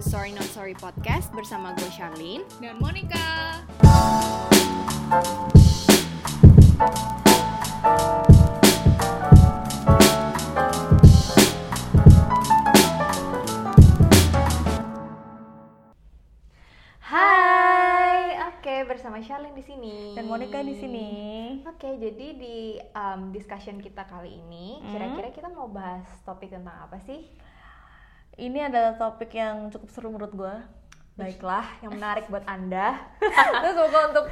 to Sorry Not Sorry Podcast bersama gue Charlene dan Monica. Hai, oke bersama Charlene di sini dan Monica di sini. Oke, jadi di um, discussion kita kali ini, Hmm. kira-kira kita mau bahas topik tentang apa sih? Ini adalah topik yang cukup seru menurut gue. Baiklah, yang menarik buat anda. Dan semoga untuk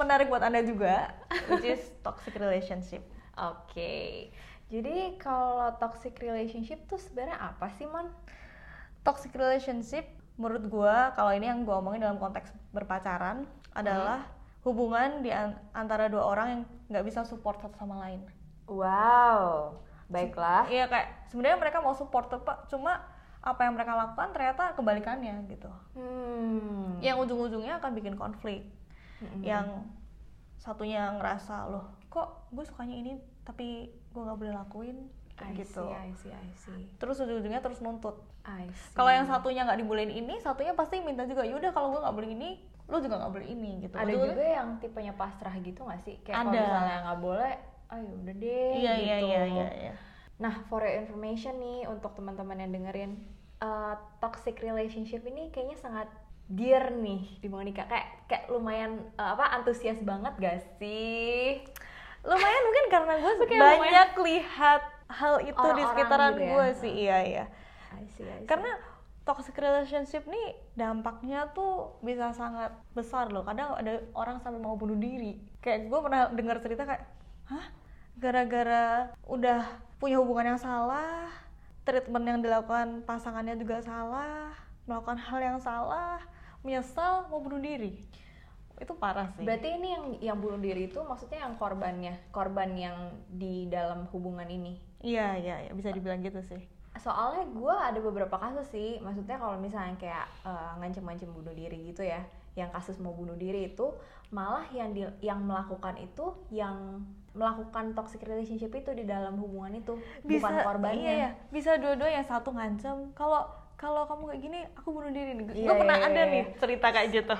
menarik buat anda juga, which is toxic relationship. Oke, jadi kalau toxic relationship tuh sebenarnya apa sih, Mon? Toxic relationship menurut gue, kalau ini yang gue omongin dalam konteks berpacaran adalah hubungan di an- antara dua orang yang nggak bisa support satu sama lain. Wow, baiklah. Iya kayak sebenarnya mereka mau support apa, cuma apa yang mereka lakukan ternyata kebalikannya gitu. Hmm. Yang ujung-ujungnya akan bikin konflik. Mm-mm. yang satunya ngerasa loh kok gue sukanya ini tapi gue nggak boleh lakuin I Kayak gitu see, I see, I see. terus ujung-ujungnya terus nuntut kalau yang satunya nggak dibolehin ini satunya pasti minta juga yaudah kalau gue nggak boleh ini lo juga nggak boleh ini gitu ada juga yang tipenya pasrah gitu gak sih? Kayak kalau misalnya nggak boleh, ayo udah deh iya gitu. iya iya iya iya Nah, for your information nih untuk teman-teman yang dengerin uh, toxic relationship ini kayaknya sangat dear nih di Monica. Kayak kayak lumayan uh, apa antusias banget gak sih? lumayan mungkin karena gue banyak lihat hal itu di Orang-orang sekitaran gitu ya. gue sih iya iya I see, I see. karena toxic relationship nih dampaknya tuh bisa sangat besar loh kadang ada orang sampai mau bunuh diri kayak gue pernah dengar cerita kayak hah gara-gara udah punya hubungan yang salah treatment yang dilakukan pasangannya juga salah melakukan hal yang salah menyesal mau bunuh diri. Itu parah sih. Berarti ini yang yang bunuh diri itu maksudnya yang korbannya, korban yang di dalam hubungan ini. iya iya iya, bisa dibilang gitu sih. Soalnya gue ada beberapa kasus sih, maksudnya kalau misalnya kayak eh, ngancem-ngancem bunuh diri gitu ya, yang kasus mau bunuh diri itu malah yang di, yang melakukan itu yang melakukan toxic relationship itu di dalam hubungan itu bukan korbannya. iya, iya. bisa dua-dua yang satu ngancem kalau kalau kamu kayak gini aku bunuh diri nih Iya, gue pernah iya, ada iya. nih cerita kayak gitu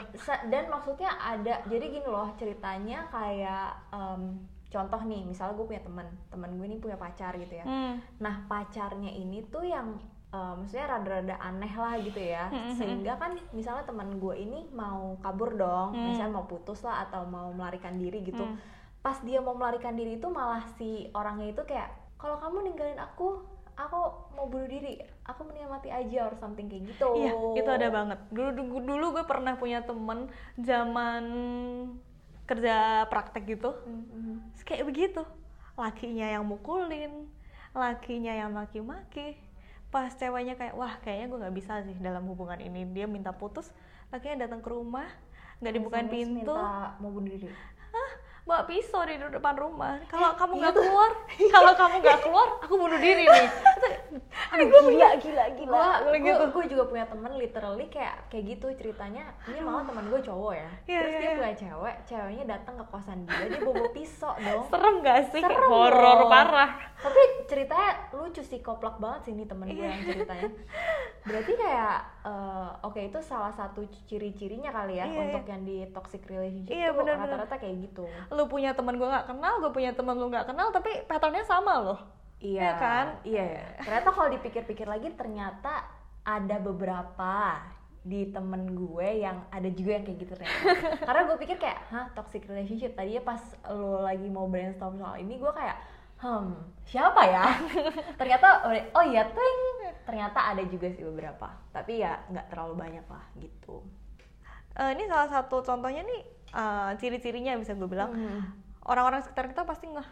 Dan maksudnya ada, jadi gini loh ceritanya kayak em, contoh nih, misalnya gue punya teman, teman gue ini punya pacar gitu ya. Hmm. Nah pacarnya ini tuh yang eh, maksudnya rada-rada aneh lah gitu ya, Hmm, hmm, sehingga kan misalnya teman gue ini mau kabur dong, Hmm. misalnya mau putus lah atau mau melarikan diri gitu. Hmm. Pas dia mau melarikan diri itu malah si orangnya itu kayak kalau kamu ninggalin aku, aku mau bunuh diri, aku mendingan mati aja or something kayak gitu. Iya, itu ada banget. Dulu dulu, dulu gue pernah punya temen zaman kerja praktek gitu. Hmm, hmm. Terus Kayak begitu. Lakinya yang mukulin, lakinya yang maki-maki. Pas ceweknya kayak, wah kayaknya gue nggak bisa sih dalam hubungan ini. Dia minta putus, lakinya datang ke rumah, nggak dibukain pintu, minta mau bunuh diri. Bawa pisau di depan rumah. Kalau kamu nggak keluar, kalau kamu nggak keluar, aku bunuh diri nih. Aduh, gila, gila, gila. Gua- Gue gitu. gue juga punya temen literally kayak kayak gitu ceritanya. Ini malah teman gue cowok ya. Iya, Terus iya, dia iya. punya cewek, ceweknya datang ke kosan dia, dia bawa pisau dong. Serem gak sih? Serem horor parah. Tapi ceritanya lucu sih, koplak banget sih ini temen gue Iya. yang ceritanya. Berarti kayak eh, oke itu salah satu ciri-cirinya kali ya Iya, untuk yang di toxic relationship Iya, tuh bener-bener. rata-rata kayak gitu. Lu punya teman gue nggak kenal, gue punya teman lu nggak kenal, tapi patternnya sama loh. Iya Iya kan? Iya. Ternyata kalau dipikir-pikir lagi ternyata ada beberapa di temen gue yang ada juga yang kayak gitu ternyata. Karena gue pikir kayak, hah toxic relationship. Tadinya pas lo lagi mau brainstorm soal ini gue kayak, hmm siapa ya? ternyata oh iya ting. Ternyata ada juga sih beberapa. Tapi ya nggak terlalu banyak lah gitu. Eh, ini salah satu contohnya nih eh, ciri-cirinya bisa gue bilang Hmm. orang-orang sekitar kita pasti nggak.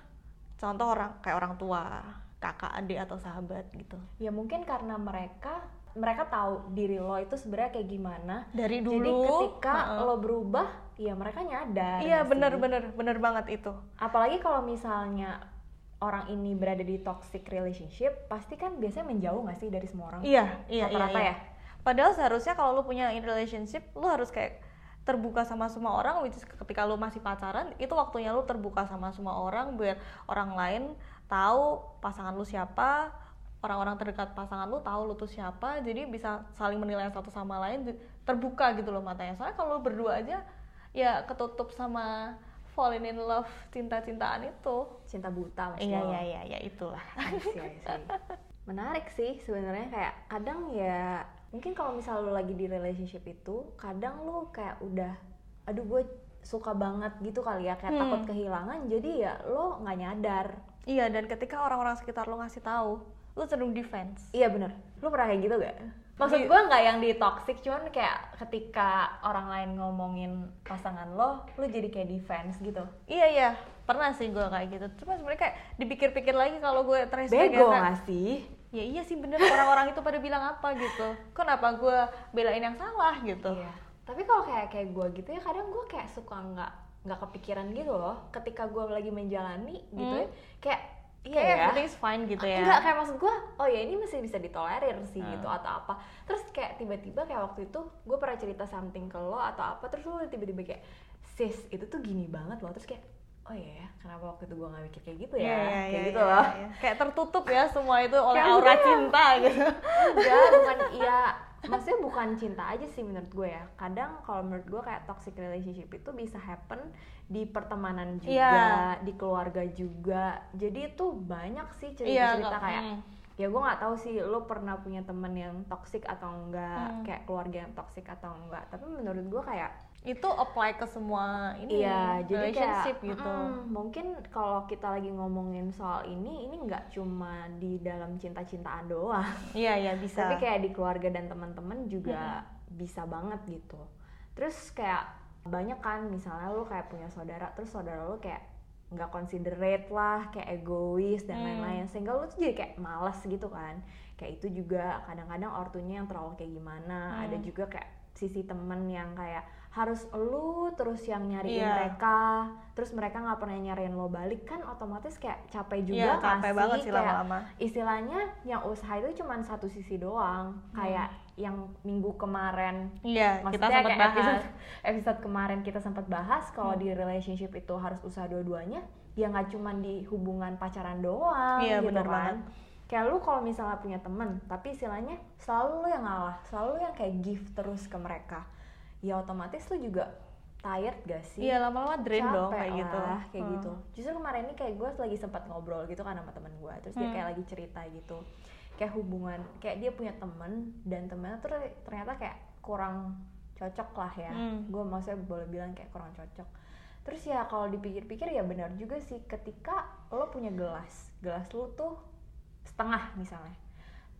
Contoh orang kayak orang tua, kakak, adik atau sahabat gitu. Ya mungkin karena mereka mereka tahu diri lo itu sebenarnya kayak gimana. Dari dulu. Jadi ketika Heeh. lo berubah, ya mereka nyadar. Iya nggak sih? bener-bener bener banget itu. Apalagi kalau misalnya orang ini berada di toxic relationship, pasti kan biasanya menjauh nggak sih dari semua orang? Iya iya iya. Rata-rata iya. ya? Padahal seharusnya kalau lu punya in relationship, lu harus kayak terbuka sama semua orang, which is ketika lu masih pacaran, itu waktunya lu terbuka sama semua orang biar orang lain tahu pasangan lu siapa, orang-orang terdekat pasangan lu tahu lu tuh siapa jadi bisa saling menilai satu sama lain terbuka gitu loh matanya soalnya kalau lu berdua aja ya ketutup sama falling in love cinta-cintaan itu cinta buta iya lo. iya iya iya itulah I see, I see. menarik sih sebenarnya kayak kadang ya mungkin kalau misal lo lagi di relationship itu kadang lo kayak udah aduh gue suka banget gitu kali ya kayak Hmm. takut kehilangan jadi ya lo nggak nyadar. Iya dan ketika orang-orang sekitar lu ngasih tahu lu cenderung defense. Iya bener. Lo pernah kayak gitu gak maksud Iya. gue nggak yang di toxic cuman kayak ketika orang lain ngomongin pasangan lo lo jadi kayak defense gitu. Iya iya. Pernah sih gue kayak gitu. Cuma sebenarnya kayak dipikir-pikir lagi kalau gue trace back bego gak sih ya iya sih bener orang-orang itu pada bilang apa gitu kenapa gue belain yang salah gitu Iya. Tapi kalau kayak kayak gue gitu ya kadang gue kayak suka nggak nggak kepikiran gitu loh ketika gue lagi menjalani gitu Hmm. ya kayak iya kayak ya. everything's fine gitu ya Enggak kayak maksud gue, oh ya ini masih bisa ditolerir sih Hmm. gitu atau apa. Terus kayak tiba-tiba kayak waktu itu gue pernah cerita something ke lo atau apa, terus lo tiba-tiba kayak sis itu tuh gini banget loh, terus kayak oh iya ya kenapa waktu itu gue gak mikir kayak gitu ya, Iya, iya, kayak iya, gitu iya, loh. iya. kayak tertutup ya semua itu oleh Kayak aura udah. cinta gitu Enggak, bukan iya maksudnya bukan cinta aja sih menurut gue ya kadang kalau menurut gue kayak toxic relationship itu bisa happen di pertemanan juga Iya. di keluarga juga jadi itu banyak sih Iya, cerita-cerita nggak- kayak hmm. ya gue nggak tahu sih lo pernah punya temen yang toxic atau enggak Hmm. kayak keluarga yang toxic atau enggak tapi menurut gue kayak itu apply ke semua ini Iya, jadi kayak relationship gitu mm, mungkin kalau kita lagi ngomongin soal ini, ini nggak cuma di dalam cinta-cintaan doang, iya iya bisa tapi kayak di keluarga dan teman-teman juga bisa banget gitu. Terus kayak banyak kan, misalnya lu kayak punya saudara, terus saudara lu kayak nggak considerate lah, kayak egois dan Hmm. lain-lain, sehingga lu tuh jadi kayak malas gitu kan. Kayak itu juga kadang-kadang ortunya yang terlalu kayak gimana, Hmm. ada juga kayak sisi temen yang kayak harus lu terus yang nyariin Iya. mereka terus mereka nggak pernah nyariin lo balik kan otomatis kayak capek juga Iya, nggak capek banget sih Kayak lama-lama istilahnya yang usaha itu cuma satu sisi doang kayak yang minggu kemarin iya Hmm. kita sempat kayak bahas episode, episode kemarin kita sempat bahas kalau di relationship itu harus usaha dua-duanya ya nggak cuma di hubungan pacaran doang Iya, gitu bener kan banget. Kayak lu kalau misalnya punya temen tapi istilahnya selalu lu yang ngalah selalu lu yang kayak give terus ke mereka. Ya otomatis lu juga tired gak sih? Iya lama-lama drain dong Capek kayak gitu. lah, kayak Hmm. gitu. Justru kemarin ini kayak gue lagi sempat ngobrol gitu kan sama temen gue terus dia Hmm. kayak lagi cerita gitu. Kayak hubungan kayak dia punya temen dan temennya tuh ternyata kayak kurang cocok lah ya. Hmm. gue maksudnya boleh bilang kayak kurang cocok. Terus ya kalau dipikir-pikir ya benar juga sih ketika lo punya gelas gelas lo tuh setengah misalnya.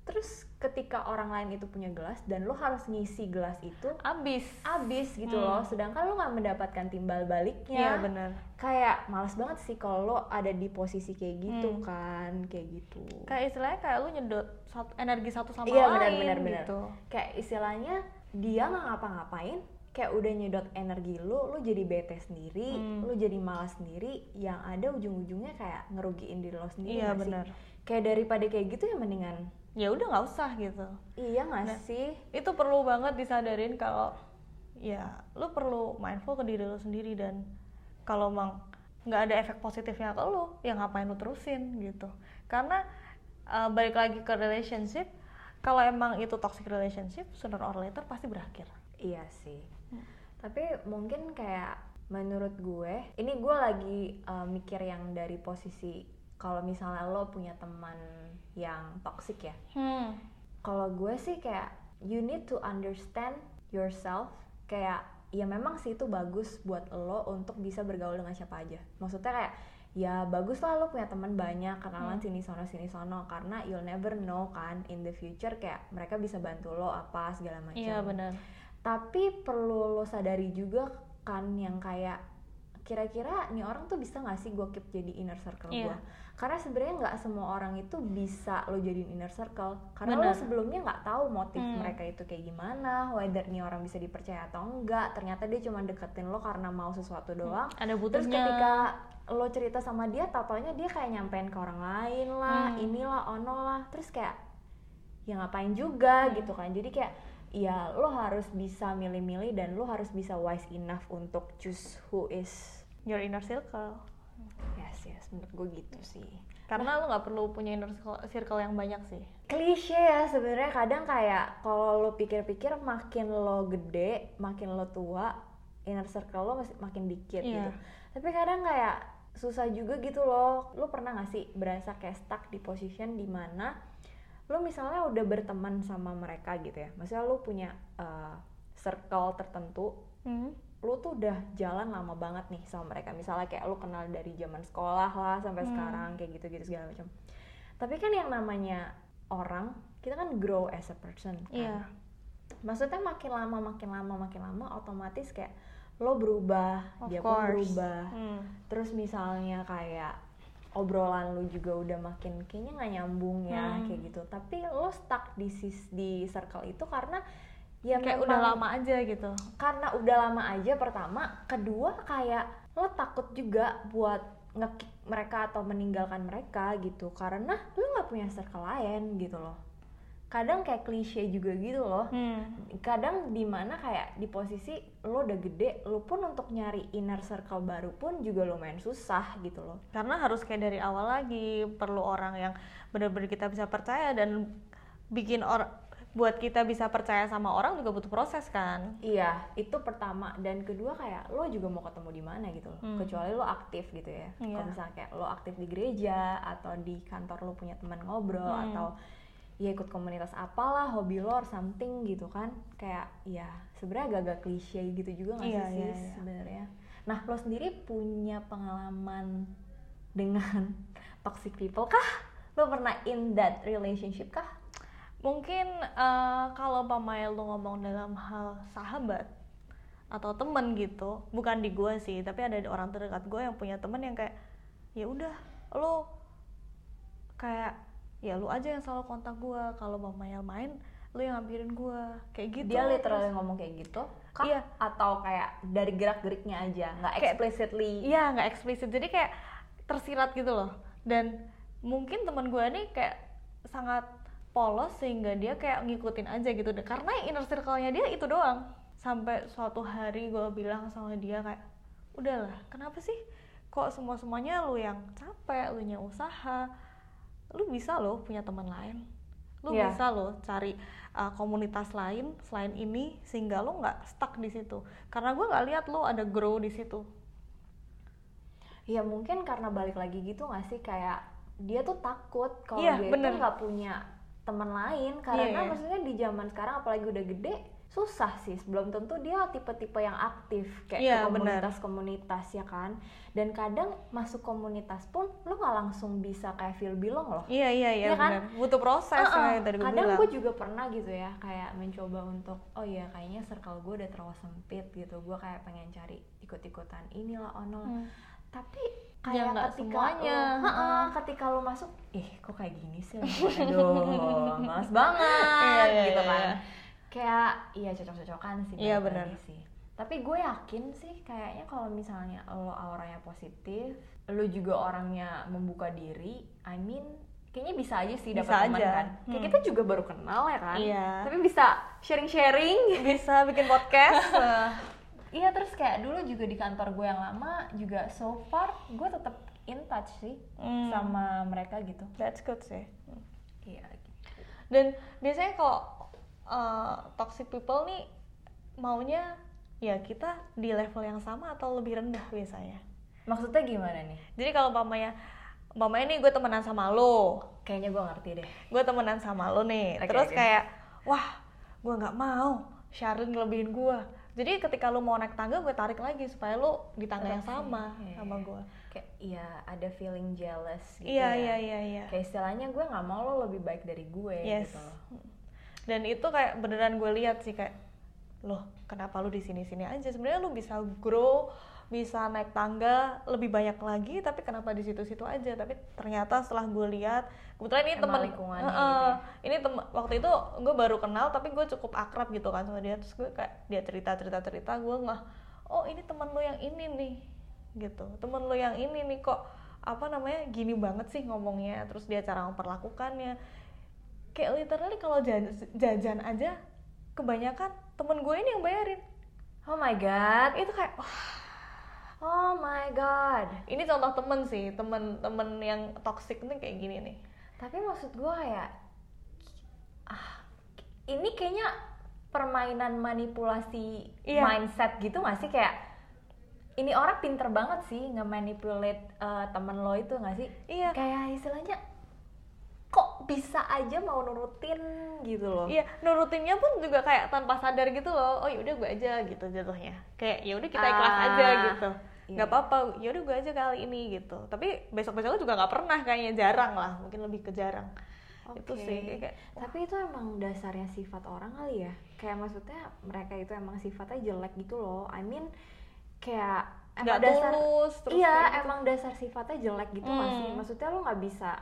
Terus ketika orang lain itu punya gelas dan lo harus ngisi gelas itu abis. abis gitu Hmm. loh. Sedangkan lo nggak mendapatkan timbal baliknya. Iya benar kayak males banget sih kalau lo ada di posisi kayak gitu Hmm. kan kayak gitu. Kayak istilahnya kayak lu nyedot satu, energi satu sama Iya, lain benar, benar, benar. gitu. Kayak istilahnya dia nggak ngapa-ngapain kayak udah nyedot energi lo lo jadi bete sendiri Hmm. lo jadi malas sendiri yang ada ujung-ujungnya kayak ngerugiin diri lo sendiri iya benar kayak daripada kayak gitu ya mendingan ya udah nggak usah gitu iya nggak Nah. sih itu perlu banget disadarin kalau ya lu perlu mindful ke diri lu sendiri dan kalau emang nggak ada efek positifnya ke lu ya ngapain lu terusin gitu karena uh, balik lagi ke relationship kalau emang itu toxic relationship sooner or later pasti berakhir Iya sih. Tapi mungkin kayak menurut gue, ini gue lagi uh, mikir yang dari posisi kalau misalnya lo punya teman yang toxic ya. hmm. Kalau gue sih kayak you need to understand yourself. Kayak ya memang sih itu bagus buat lo untuk bisa bergaul dengan siapa aja. Maksudnya kayak ya bagus lah lo punya teman banyak kenalan Hmm. sini sono sini sono karena you'll never know kan in the future kayak mereka bisa bantu lo apa segala macam iya benar tapi perlu lo sadari juga kan yang kayak kira-kira nih orang tuh bisa nggak sih gue keep jadi inner circle Iya. gue karena sebenarnya nggak semua orang itu bisa lo jadiin inner circle karena lo Bener. sebelumnya nggak tahu motif Hmm. mereka itu kayak gimana whether nih orang bisa dipercaya atau enggak ternyata dia cuma deketin lo karena mau sesuatu doang ada terus butuhnya ketika lo cerita sama dia tatonya dia kayak nyampein ke orang lain lah Hmm. inilah ono lah terus kayak ya ngapain juga Hmm. gitu kan jadi kayak ya lo harus bisa milih-milih dan lo harus bisa wise enough untuk choose who is your inner circle. Yes yes menurut gue gitu sih. Karena lu nggak perlu punya inner circle, yang banyak sih. Klise ya sebenarnya kadang kayak kalau lo pikir-pikir makin lo gede makin lo tua inner circle lo masih makin dikit Iya. gitu. Tapi kadang kayak susah juga gitu loh. Lo pernah gak sih berasa kayak stuck di position di mana lo misalnya udah berteman sama mereka gitu ya maksudnya lo punya uh, circle tertentu hmm. lu tuh udah jalan lama banget nih sama mereka misalnya kayak lu kenal dari zaman sekolah lah sampai Hmm. sekarang kayak gitu-gitu segala macam tapi kan yang namanya orang kita kan grow as a person kan Iya. maksudnya makin lama makin lama makin lama otomatis kayak lo berubah Of dia pun course. berubah Hmm. terus misalnya kayak obrolan lu juga udah makin kayaknya nggak nyambung ya Hmm. kayak gitu. Tapi lo stuck di sis di circle itu karena ya kayak memang- udah lama aja gitu. karena udah lama aja pertama. Kedua kayak lo takut juga buat ngekick mereka atau meninggalkan mereka gitu. Karena lo nggak punya circle lain gitu loh kadang kayak klise juga gitu loh hmm. kadang di mana kayak di posisi lo udah gede lo pun untuk nyari inner circle baru pun juga lumayan susah gitu loh karena harus kayak dari awal lagi perlu orang yang benar-benar kita bisa percaya dan bikin orang buat kita bisa percaya sama orang juga butuh proses kan iya itu pertama dan kedua kayak lo juga mau ketemu di mana gitu loh Hmm. kecuali lo aktif gitu ya Iya. kalau misalnya kayak lo aktif di gereja atau di kantor lo punya teman ngobrol Hmm. atau ya ikut komunitas apalah hobi lo or something gitu kan. Kayak ya sebenarnya agak-agak klise gitu juga nggak Iya, sih iya, iya. sebenarnya. Nah lo sendiri punya pengalaman dengan toxic people kah? Lo pernah in that relationship kah? Mungkin eh, kalau pamaya lu ngomong dalam hal sahabat atau temen gitu bukan di gue sih tapi ada orang terdekat gue yang punya temen yang kayak ya udah lo kayak ya lu aja yang selalu kontak gue kalau pamaya main lu yang ngampirin gue kayak gitu. Dia literally Terus- ngomong kayak gitu kah? Iya. atau kayak dari gerak geriknya aja nggak explicitly? Iya nggak eksplisit jadi kayak tersirat gitu loh. Dan mungkin teman gue nih kayak sangat polos sehingga dia kayak ngikutin aja gitu. Deh karena inner circle-nya dia itu doang. Sampai suatu hari gue bilang sama dia kayak udahlah kenapa sih kok semua semuanya lu yang capek lu yang usaha lu bisa loh punya teman lain lu Iya. bisa loh cari uh, komunitas lain selain ini sehingga lu nggak stuck di situ karena gue nggak lihat lu ada grow di situ ya mungkin karena balik lagi gitu nggak sih kayak dia tuh takut kalau Iya, dia bener. itu nggak punya teman lain karena Iya, iya. maksudnya di zaman sekarang apalagi udah gede susah sih belum tentu dia tipe-tipe yang aktif kayak Iya, ke bener. komunitas-komunitas ya kan dan kadang masuk komunitas pun lo nggak langsung bisa kayak feel belong loh Iya iya iya Iya kan? benar. Butuh proses Uh-uh. kayak yang tadi kadang bilang. gue juga pernah gitu ya kayak mencoba untuk oh iya kayaknya circle gue udah terlalu sempit gitu gue kayak pengen cari ikut-ikutan inilah ono. Hmm. tapi Ya, kayak nggak ketika semuanya. lo, Ha-ha, ketika lo masuk ih kok kayak gini sih aduh males banget Iya, iya, gitu iya, kan iya. Kayak iya cocok-cocokan sih Iya, benar. sih tapi gue yakin sih kayaknya kalau misalnya lo auranya positif lo juga orangnya membuka diri I mean kayaknya bisa aja sih dapat teman kan kayak Hmm. kita juga baru kenal ya kan Iya. tapi bisa sharing-sharing Bisa bikin podcast. Iya terus kayak dulu juga di kantor gue yang lama juga so far gue tetap in touch sih Hmm. sama mereka gitu. That's good sih. Iya. Dan biasanya kalau uh, toxic people nih maunya ya kita di level yang sama atau lebih rendah biasanya. Maksudnya gimana nih? Jadi kalau umpamanya umpamanya nih gue temenan sama lo, Kayaknya gue ngerti deh. gue temenan sama lo nih, Oke, terus oke. kayak wah gue nggak mau Sharon ngelebihin gue. Jadi ketika lu mau naik tangga gue tarik lagi supaya lu di tangga yang sama iya, sama gue. Kayak iya ada feeling jealous gitu Iya ya. iya iya iya. Kayak istilahnya gue nggak mau lo lebih baik dari gue Yes. gitu. Dan itu kayak beneran gue lihat sih kayak loh kenapa lu di sini sini aja? Sebenarnya lu bisa grow bisa naik tangga lebih banyak lagi tapi kenapa di situ-situ aja? Tapi ternyata setelah gue lihat kebetulan ini teman Heeh. gitu ya? ini tem- waktu itu gue baru kenal tapi gue cukup akrab gitu kan sama dia. Terus gue kayak dia cerita cerita cerita gue nggak oh ini teman lo yang ini nih gitu. Temen lo yang ini nih kok apa namanya gini banget sih ngomongnya. Terus dia cara memperlakukannya kayak literally kalau jajan, jajan aja kebanyakan temen gue ini yang bayarin Oh my god. itu kayak wah Oh my god. Ini contoh temen sih, temen-temen yang toxic nih kayak gini nih. Tapi maksud gue kayak ah ini kayaknya permainan manipulasi Iya. mindset gitu gak sih kayak ini orang pinter banget sih nge-manipulate eh, temen lo itu gak sih? Iya. Kayak istilahnya bisa aja mau nurutin gitu loh. Iya, nurutinnya pun juga kayak tanpa sadar gitu loh. Oh yaudah gue aja gitu jatuhnya. Kayak ya udah kita ikhlas Ah, aja gitu. iya. nggak apa-apa. Yaudah gue aja kali ini gitu. Tapi besok-besoknya juga nggak pernah kayaknya jarang lah. Mungkin lebih ke jarang. Itu Oke. sih kayak, kayak Tapi itu emang dasarnya sifat orang kali ya. Kayak maksudnya mereka itu emang sifatnya jelek gitu loh. I mean kayak Nggak tulus, terus iya gitu. emang dasar sifatnya jelek gitu. Hmm. Maksudnya lo nggak bisa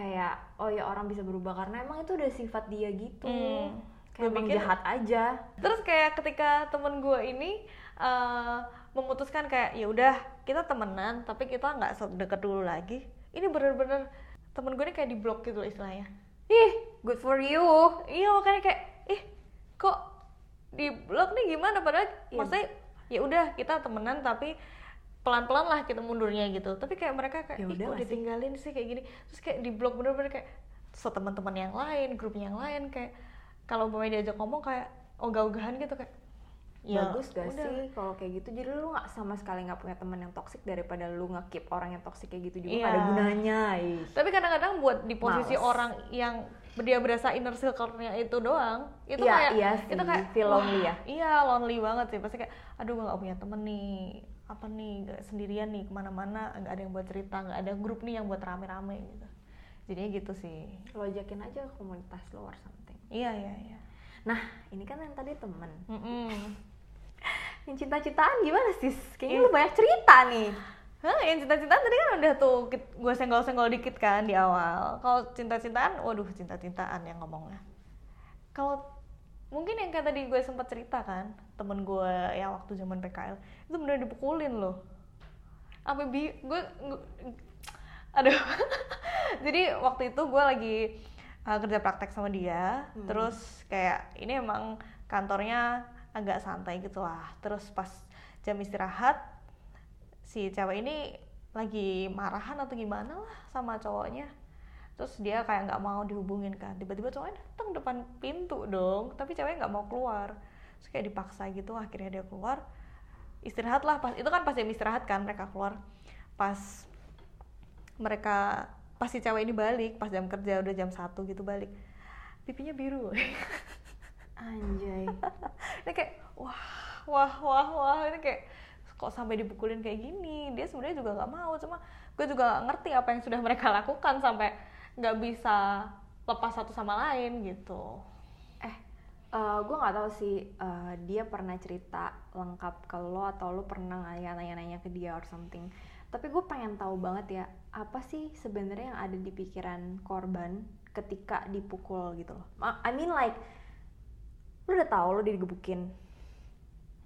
kayak oh ya orang bisa berubah karena emang itu udah sifat dia gitu. Hmm. Kayak Gue emang pikir- jahat aja. Terus kayak ketika temen gue ini eh, memutuskan kayak ya udah kita temenan tapi kita nggak deket dulu lagi. Ini bener-bener temen gue ini kayak di blok gitu loh istilahnya. Ih, good for you. Iya makanya kayak ih kok di blok nih gimana padahal Iya. maksudnya ya udah kita temenan tapi pelan-pelan lah kita mundurnya gitu tapi kayak mereka kayak Ya ih udah kok nggak sih?" ditinggalin sih kayak gini terus kayak di blok bener-bener kayak so teman-teman yang lain grupnya yang lain kayak kalau mau diajak ngomong kayak ogah-ogahan gitu kayak ya Bagus gak udah. sih kalau kayak gitu? Jadi lu nggak sama sekali nggak punya teman yang toksik daripada lu nge-keep orang yang toksik kayak gitu juga Iya. nggak ada gunanya. Ih. tapi kadang-kadang buat di posisi Males. orang yang dia berasa inner circle-nya itu doang itu Iya, kayak iya sih. itu kayak Feel lonely ya? iya lonely banget sih pasti kayak aduh gue gak punya temen nih apa nih gak sendirian nih ke mana-mana nggak ada yang buat cerita nggak ada grup nih yang buat rame-rame gitu jadinya gitu sih Lo ajakin aja komunitas lo or something. iya iya iya Nah, ini kan yang tadi temen. Mm-mm. Yang cinta-cintaan gimana sis? Kayaknya Iya. lu banyak cerita nih. Hah, yang cinta-cintaan tadi kan udah tuh gue senggol-senggol dikit kan di awal. Kalau cinta-cintaan, waduh cinta-cintaan yang ngomongnya. Kalau mungkin yang kayak tadi gue sempat cerita kan, temen gue yang waktu zaman PKL itu bener dipukulin loh. Sampai bi, gue, gue- aduh. Jadi waktu itu gue lagi uh, kerja praktek sama dia, Hmm. terus kayak ini emang kantornya agak santai gitu lah. Terus pas jam istirahat si cewek ini lagi marahan atau gimana lah sama cowoknya terus dia kayak nggak mau dihubungin kan. Tiba-tiba cowoknya datang depan pintu dong. Tapi ceweknya nggak mau keluar. Terus kayak dipaksa gitu akhirnya dia keluar. Istirahat lah pas itu kan pas jam istirahat kan mereka keluar. Pas mereka pas si cewek ini balik pas jam kerja udah jam satu gitu balik. Pipinya biru Anjay. ini kayak wah wah wah wah. Ini kayak kok sampai dipukulin kayak gini? Dia sebenarnya juga nggak mau cuma gue juga nggak ngerti apa yang sudah mereka lakukan sampai nggak bisa lepas satu sama lain gitu eh, gue nggak tahu sih eh, dia pernah cerita lengkap ke lo atau lo pernah nanya- nanya-nanya ke dia or something. Tapi gue pengen tahu banget ya, apa sih sebenarnya yang ada di pikiran korban ketika dipukul gitu loh. I mean like, lo udah tahu lo digebukin.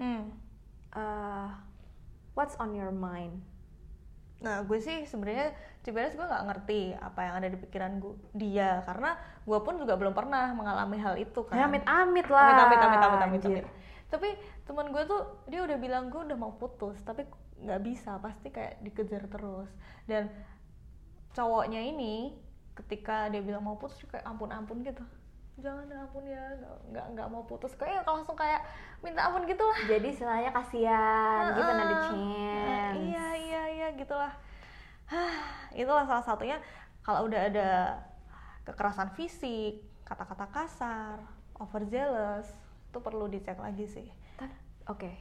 hmm. eh, what's on your mind? Nah gue sih sebenarnya sebenarnya gue nggak ngerti apa yang ada di pikiran gue dia. Karena gue pun juga belum pernah mengalami hal itu kan. Ya amit-amit lah. amit amit amit amit amit, amit. tapi teman gue tuh dia udah bilang gue udah mau putus tapi nggak bisa. Pasti kayak dikejar terus. Dan cowoknya ini ketika dia bilang mau putus kayak ampun ampun gitu jangan ampun ya. Nggak nggak mau putus. Kayak langsung kayak minta ampun gitu lah Jadi istilahnya kasihan, give another Heeh. chance. iya iya iya gitulah. Itulah salah satunya. Kalau udah ada kekerasan fisik kata-kata kasar overzealous itu perlu dicek lagi sih. Ta- Oke,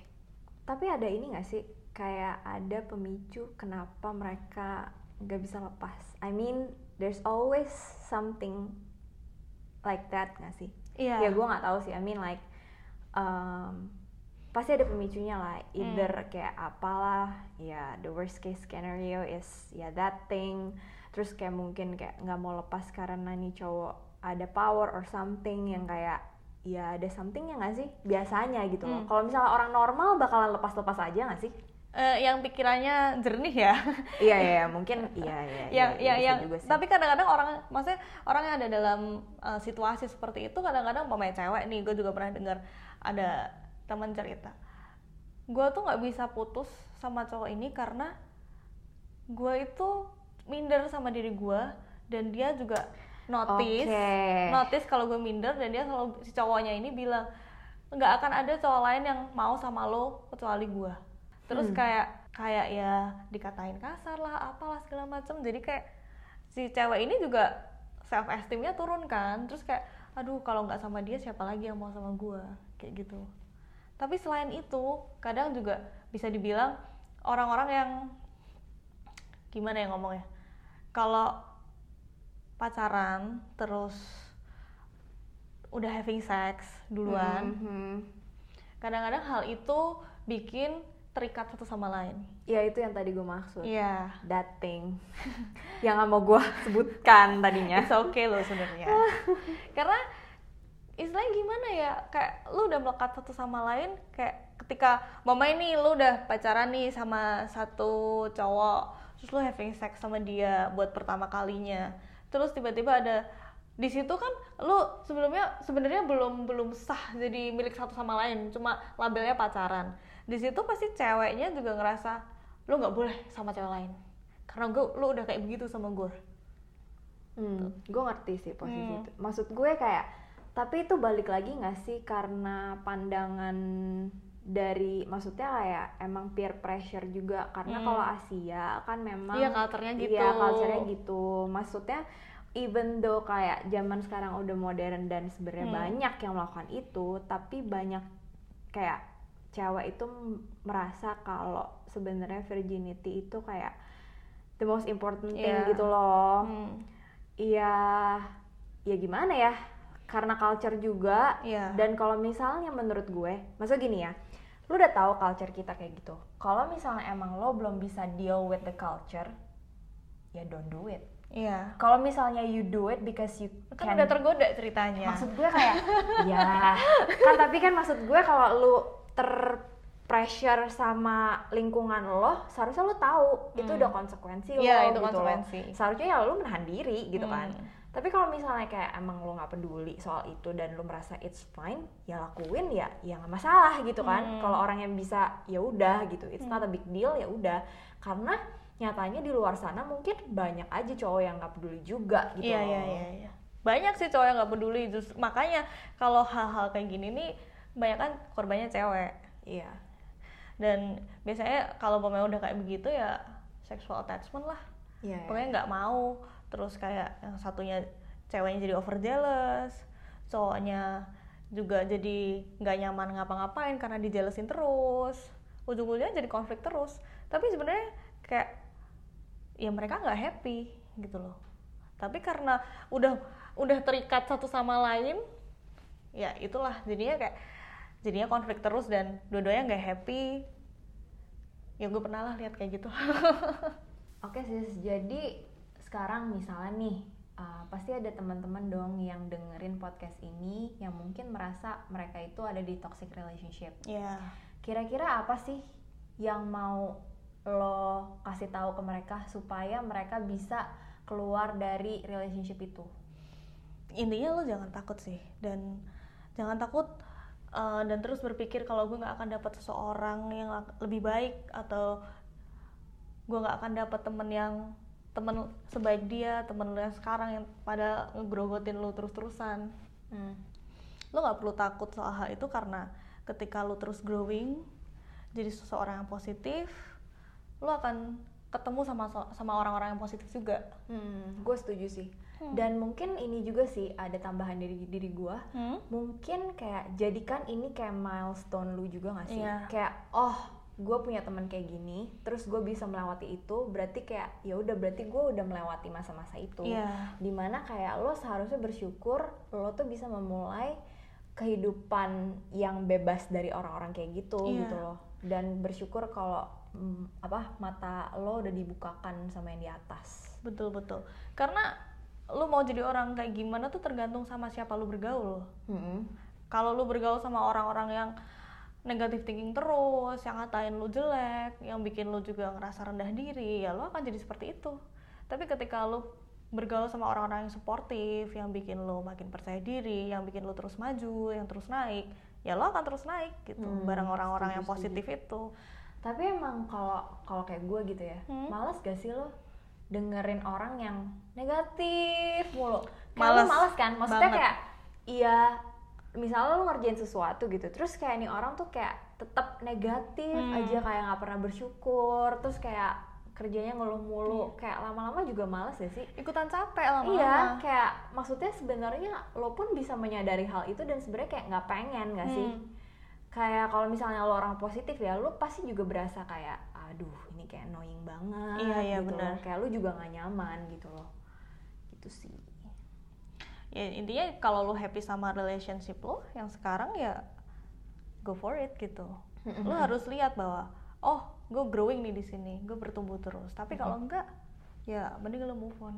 tapi ada ini nggak sih? Kayak ada pemicu kenapa mereka nggak bisa lepas? I mean, there's always something like that nggak sih? Iya. Ya gue nggak tahu sih. I mean like um, pasti ada pemicunya lah. Either kayak apalah, ya the worst case scenario is ya that thing. Terus kayak mungkin kayak nggak mau lepas karena nih cowok ada power or something yang kayak ya ada something ya nggak sih biasanya gitu loh. Hmm. Kalau misalnya orang normal bakalan lepas-lepas aja nggak sih? Eh, yang pikirannya jernih ya iya iya mungkin iya iya. yang iya, yang bisa yang juga sih. tapi kadang-kadang orang maksudnya orang yang ada dalam uh, situasi seperti itu kadang-kadang pemain cewek nih gue juga pernah dengar ada teman cerita gue tuh nggak bisa putus sama cowok ini karena gue itu minder sama diri gue dan dia juga notice Oke. notice kalau gue minder dan dia selalu si cowoknya ini bilang nggak akan ada cowok lain yang mau sama lo kecuali gue terus Hmm. kayak kayak ya dikatain kasar lah apalah segala macem jadi kayak si cewek ini juga self esteemnya turun kan terus kayak aduh kalau nggak sama dia siapa lagi yang mau sama gue kayak gitu tapi selain itu kadang juga bisa dibilang orang-orang yang gimana ya ngomongnya kalau pacaran terus udah having sex duluan Mhm. kadang-kadang hal itu bikin terikat satu sama lain Ya itu yang tadi gue maksud. iya That thing. yang nggak mau gue sebutkan tadinya. it's okay loh sebenarnya karena istilahnya gimana ya kayak lu udah melekat satu sama lain kayak ketika mama ini lu udah pacaran nih sama satu cowok terus lu having sex sama dia buat pertama kalinya terus tiba-tiba ada di situ kan lu sebelumnya sebenarnya belum belum sah jadi milik satu sama lain cuma labelnya pacaran di situ pasti ceweknya juga ngerasa lu nggak boleh sama cewek lain karena gue lu udah kayak begitu sama gue Hmm, gue ngerti sih posisi Hmm. itu. Maksud gue kayak, tapi itu balik lagi nggak sih karena pandangan dari, maksudnya kayak emang peer pressure juga. Karena Hmm. kalau Asia kan memang, Iya, culture-nya gitu. Iya, culture-nya gitu. Maksudnya, even though kayak zaman sekarang udah modern dan sebenarnya Hmm. banyak yang melakukan itu, tapi banyak kayak cewek itu merasa kalau sebenarnya virginity itu kayak the most important thing Iya. gitu loh. Hmm. Iya, ya gimana ya? Karena culture juga. Iya. Dan kalau misalnya menurut gue, maksud gini ya, lu udah tahu culture kita kayak gitu. Kalau misalnya emang lo belum bisa deal with the culture, ya don't do it. Iya. Kalau misalnya you do it because you Kan can udah tergoda ceritanya. maksud gue kayak ya kan tapi kan maksud gue kalau lu ter pressure sama lingkungan lo seharusnya lo tahu itu Hmm. udah konsekuensi lo Iya, itu gitu konsekuensi. seharusnya ya lo menahan diri gitu kan Hmm. tapi kalau misalnya kayak emang lo nggak peduli soal itu dan lo merasa it's fine ya lakuin ya ya nggak masalah gitu kan Hmm. kalau orang yang bisa ya udah gitu it's not a big deal ya udah karena nyatanya di luar sana mungkin banyak aja cowok yang nggak peduli juga gitu Iya iya iya. iya. Banyak sih cowok yang nggak peduli. Justru makanya kalau hal-hal kayak gini nih, banyak kan korbannya cewek. iya Dan biasanya kalau pemain udah kayak begitu ya sexual attachment lah. iya iya. Pokoknya nggak mau. Terus kayak yang satunya ceweknya jadi over jealous, cowoknya juga jadi nggak nyaman ngapa-ngapain karena dijelesin terus. Ujung-ujungnya jadi konflik terus. Tapi sebenarnya kayak ya mereka nggak happy gitu loh. Tapi karena udah udah terikat satu sama lain, ya itulah jadinya kayak jadinya konflik terus dan dua-duanya nggak happy. Ya gue pernah lah lihat kayak gitu. Oke sis, jadi sekarang misalnya nih, uh, pasti ada teman-teman dong yang dengerin podcast ini yang mungkin merasa mereka itu ada di toxic relationship. Ya. Kira-kira apa sih yang mau lo kasih tahu ke mereka supaya mereka bisa keluar dari relationship itu? intinya lo jangan takut sih dan jangan takut uh, dan terus berpikir kalau gue nggak akan dapat seseorang yang lebih baik atau gue nggak akan dapat temen yang temen sebaik dia temen lo yang sekarang yang pada ngegrogotin lo terus-terusan Hmm. lo nggak perlu takut soal hal itu karena ketika lo terus growing jadi seseorang yang positif lo akan ketemu sama sama orang-orang yang positif juga Hmm, gue setuju sih. Hmm. Dan mungkin ini juga sih ada tambahan dari diri gue. Hmm? mungkin kayak jadikan ini kayak milestone lu juga gak sih Iya. kayak oh gue punya teman kayak gini terus gue bisa melewati itu berarti kayak ya udah berarti gue udah melewati masa-masa itu Iya. di mana kayak lo seharusnya bersyukur lo tuh bisa memulai kehidupan yang bebas dari orang-orang kayak gitu Iya. gitu loh dan bersyukur kalau mm, apa mata lo udah dibukakan sama yang di atas Betul betul. Karena lu mau jadi orang kayak gimana tuh tergantung sama siapa lu bergaul. Mm-mm. Kalau lu bergaul sama orang-orang yang negatif thinking terus, yang ngatain lu jelek, yang bikin lu juga ngerasa rendah diri, ya lu akan jadi seperti itu. Tapi ketika lu bergaul sama orang-orang yang suportif, yang bikin lu makin percaya diri, yang bikin lu terus maju, yang terus naik, ya lo akan terus naik gitu Hmm, bareng orang-orang yang setuju, positif itu Tapi emang kalau kalau kayak gue gitu ya, Hmm? males gak sih lo dengerin orang yang negatif mulu? Kayak Males males kan? Maksudnya banget. kayak iya misalnya lo ngerjain sesuatu gitu, terus kayak nih orang tuh kayak tetap negatif Hmm. aja kayak nggak pernah bersyukur, terus kayak kerjanya ngeluh mulu, kayak lama-lama juga males ya sih? ikutan capek lama-lama Iya, kayak maksudnya sebenarnya lo pun bisa menyadari hal itu dan sebenarnya kayak nggak pengen gak sih? Hmm. Kayak kalau misalnya lo orang positif ya, lo pasti juga berasa kayak, aduh ini kayak annoying banget. Iya, iya, gitu benar. loh. Kayak lo juga nggak nyaman gitu loh. Gitu sih. ya intinya kalau lo happy sama relationship lo yang sekarang ya go for it gitu lo harus lihat bahwa oh gue growing nih di sini gue bertumbuh terus tapi kalau enggak ya mending lo move on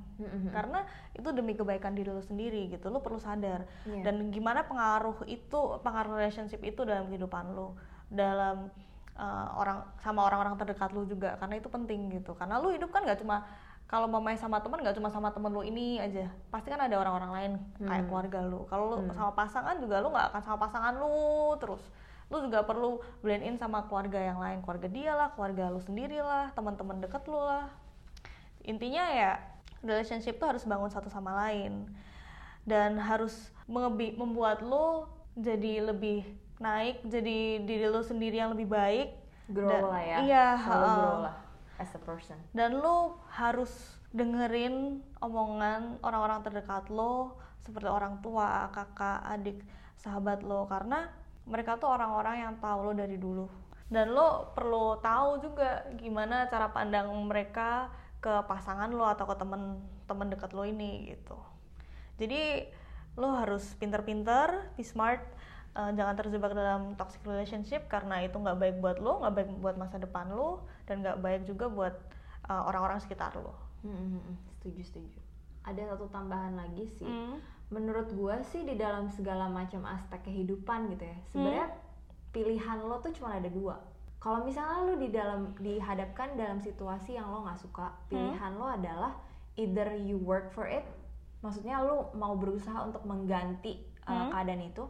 karena itu demi kebaikan diri lo sendiri gitu lo perlu sadar Iya. dan gimana pengaruh itu pengaruh relationship itu dalam kehidupan lo dalam uh, orang sama orang-orang terdekat lo juga karena itu penting gitu. Karena lo hidup kan nggak cuma kalau mau main sama teman nggak cuma sama temen lo ini aja. Pasti kan ada orang-orang lain kayak Hmm. keluarga lo kalau lo Hmm. sama pasangan juga lo nggak akan sama pasangan lo terus. Lo juga perlu blend in sama keluarga yang lain. Keluarga dia lah keluarga lo sendiri lah teman-teman deket lo lah. Intinya ya relationship tuh harus bangun satu sama lain. Dan harus membuat lo jadi lebih naik jadi diri lo sendiri yang lebih baik Grow Dan- lah ya. iya Selalu ha-ha. grow lah as a person. dan lo harus dengerin omongan orang-orang terdekat lo seperti orang tua, kakak, adik, sahabat lo karena mereka tuh orang-orang yang tahu lo dari dulu dan lo perlu tahu juga gimana cara pandang mereka ke pasangan lo atau ke temen-temen dekat lo ini gitu jadi lo harus pinter-pinter, be smart, eh, jangan terjebak dalam toxic relationship karena itu nggak baik buat lo, nggak baik buat masa depan lo, dan nggak baik juga buat eh, orang-orang sekitar lo. Hmm, setuju setuju. Ada satu tambahan lagi sih. Hmm. Menurut gua sih di dalam segala macam aspek kehidupan gitu ya, sebenarnya pilihan lo tuh cuma ada dua. Kalau misalnya lo di dalam dihadapkan dalam situasi yang lo nggak suka, pilihan lo adalah either you work for it, maksudnya lo mau berusaha untuk mengganti uh, Hmm. keadaan itu,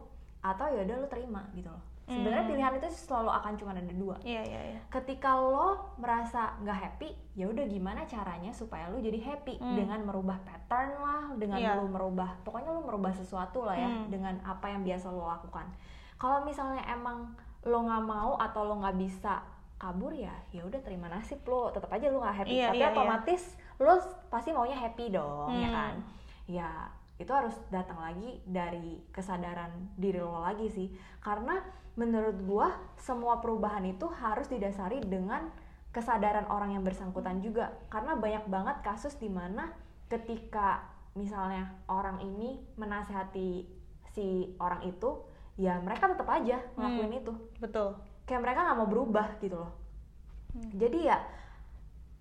atau ya udah lo terima gitu loh. Sebenarnya Hmm. pilihan itu selalu akan cuma ada dua Iya iya iya. ketika lo merasa nggak happy ya udah gimana caranya supaya lo jadi happy Hmm. dengan merubah pattern lah dengan Iya. lo merubah pokoknya lo merubah sesuatu lah ya Hmm. dengan apa yang biasa lo lakukan kalau misalnya emang lo nggak mau atau lo nggak bisa kabur ya ya udah terima nasib lo tetap aja lo nggak happy Iya, tapi iya, iya. otomatis lo pasti maunya happy dong ya Hmm. kan ya itu harus datang lagi dari kesadaran diri lo lagi sih. Karena menurut gua semua perubahan itu harus didasari dengan kesadaran orang yang bersangkutan juga. Karena banyak banget kasus di mana ketika misalnya orang ini menasehati si orang itu ya mereka tetap aja ngelakuin itu. Betul. kayak mereka nggak mau berubah gitu loh. Hmm. jadi ya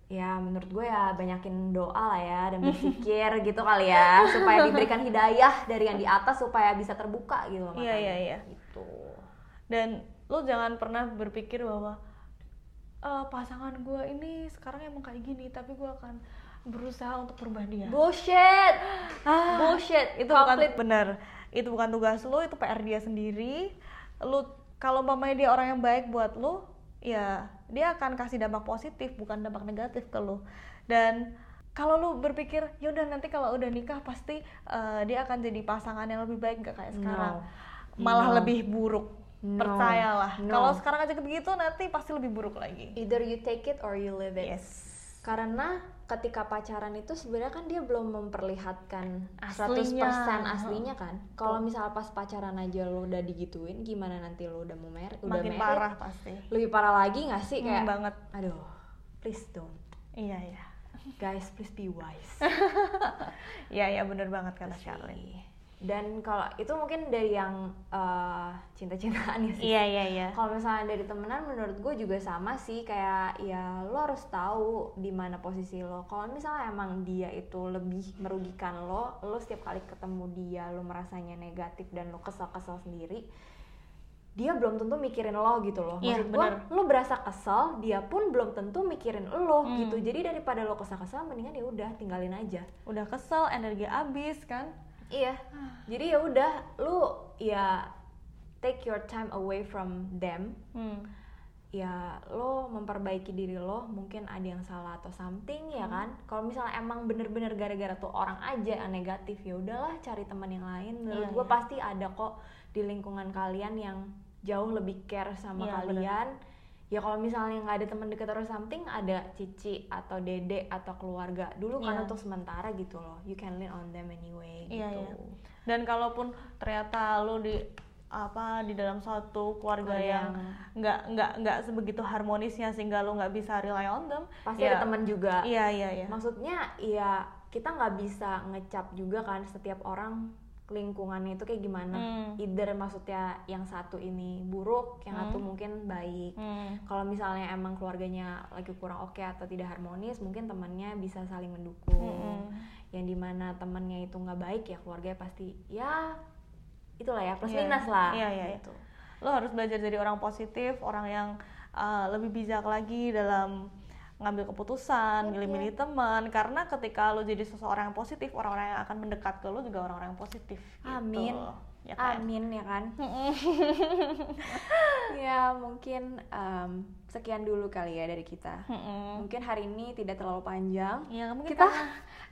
ya menurut gue ya banyakin doa lah ya dan berpikir gitu kali ya supaya diberikan hidayah dari yang di atas supaya bisa terbuka gitu loh Iya, matanya. iya, iya. gitu Dan lo jangan pernah berpikir bahwa "Eh, pasangan gue ini sekarang emang kayak gini, tapi gue akan berusaha untuk berubah dia. bullshit Ah, bullshit itu bukan benar itu bukan tugas lo itu PR dia sendiri lu kalau mamanya dia orang yang baik buat lo ya dia akan kasih dampak positif bukan dampak negatif ke lo dan kalau lu berpikir yaudah nanti kalau udah nikah pasti eh, dia akan jadi pasangan yang lebih baik gak kayak sekarang No. malah No. lebih buruk No. percayalah No. kalau sekarang aja begitu nanti pasti lebih buruk lagi either you take it or you live it yes karena ketika pacaran itu sebenarnya kan dia belum memperlihatkan 100% Aslinya. aslinya kan. Kalau misalnya pas pacaran aja lo udah digituin gimana nanti lo udah mau married udah makin married, parah pasti. Lebih parah lagi nggak sih Hmm, kayak banget. Aduh please don't. Iya iya. Guys please be wise. Iya iya bener banget kata Charlene dan kalau itu mungkin dari yang eh, cinta-cintaan ya sih. Iya iya iya. Kalau misalnya dari temenan menurut gue juga sama sih. Kayak ya lo harus tahu di mana posisi lo. Kalau misalnya emang dia itu lebih merugikan lo lo setiap kali ketemu dia lo merasanya negatif dan lo kesel-kesel sendiri dia belum tentu mikirin lo gitu loh. Iya, maksud gue bener. lo berasa kesel dia pun belum tentu mikirin lo Hmm. gitu. Jadi daripada lo kesel-kesel mendingan ya udah tinggalin aja. Udah kesel energi habis kan Iya. Jadi ya udah lu ya take your time away from them Hmm. ya lo memperbaiki diri lo mungkin ada yang salah atau something ya Hmm. kan kalau misalnya emang bener-bener gara-gara tuh orang aja yang negatif ya udahlah cari teman yang lain menurut Iya, gue iya. pasti ada kok di lingkungan kalian yang jauh lebih care sama Iya, kalian ya kalau misalnya nggak ada teman dekat atau something ada cici atau dede atau keluarga dulu kan Iya. untuk sementara gitu loh you can lean on them anyway Iya, gitu iya. Dan kalaupun ternyata lu di apa di dalam suatu keluarga Keluarga yang nggak nggak nggak sebegitu harmonisnya sehingga lu nggak bisa rely on them pasti ya, ada teman juga iya iya iya maksudnya ya kita nggak bisa ngecap juga kan setiap orang lingkungannya itu kayak gimana Hmm. either maksudnya yang satu ini buruk yang satu mungkin baik Hmm. kalau misalnya emang keluarganya lagi kurang oke atau tidak harmonis mungkin temannya bisa saling mendukung Mm-mm. yang di mana temannya itu nggak baik ya keluarganya pasti ya itulah ya plus Iya. minus lah Iya, iya, iya. gitu. lo harus belajar jadi orang positif orang yang uh, lebih bijak lagi dalam ngambil keputusan, milih-milih teman karena ketika lo jadi seseorang yang positif, orang-orang yang akan mendekat ke lo juga orang-orang yang positif. gitu. Amin. Ya kan? Amin ya kan. ya mungkin em, sekian dulu kali ya dari kita. Mm-mm. Mungkin hari ini tidak terlalu panjang. Ya mungkin Kita-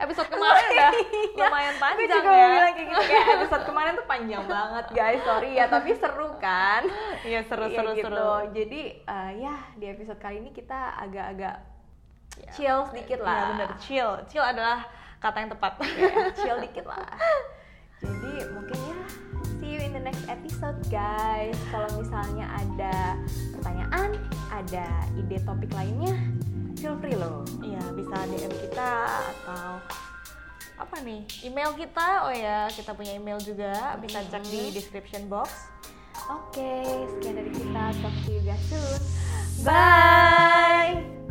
episode kemarin udah lumayan Gue panjang juga ya. mau bilang kayak gitu kayak episode kemarin tuh panjang banget guys, sorry ya tapi seru kan. Iya seru Iya seru gitu. seru. Jadi eh, ya di episode kali ini kita agak-agak Ya, chill sedikit Iya lah. bener chill. Chill adalah kata yang tepat. Ya, chill dikit lah. Jadi mungkin ya see you in the next episode guys. Kalau misalnya ada pertanyaan, ada ide topik lainnya, feel free loh. Iya bisa DM kita atau apa nih email kita oh ya kita punya email juga bisa cek di description box Oke, sekian dari kita. Talk to you guys soon. bye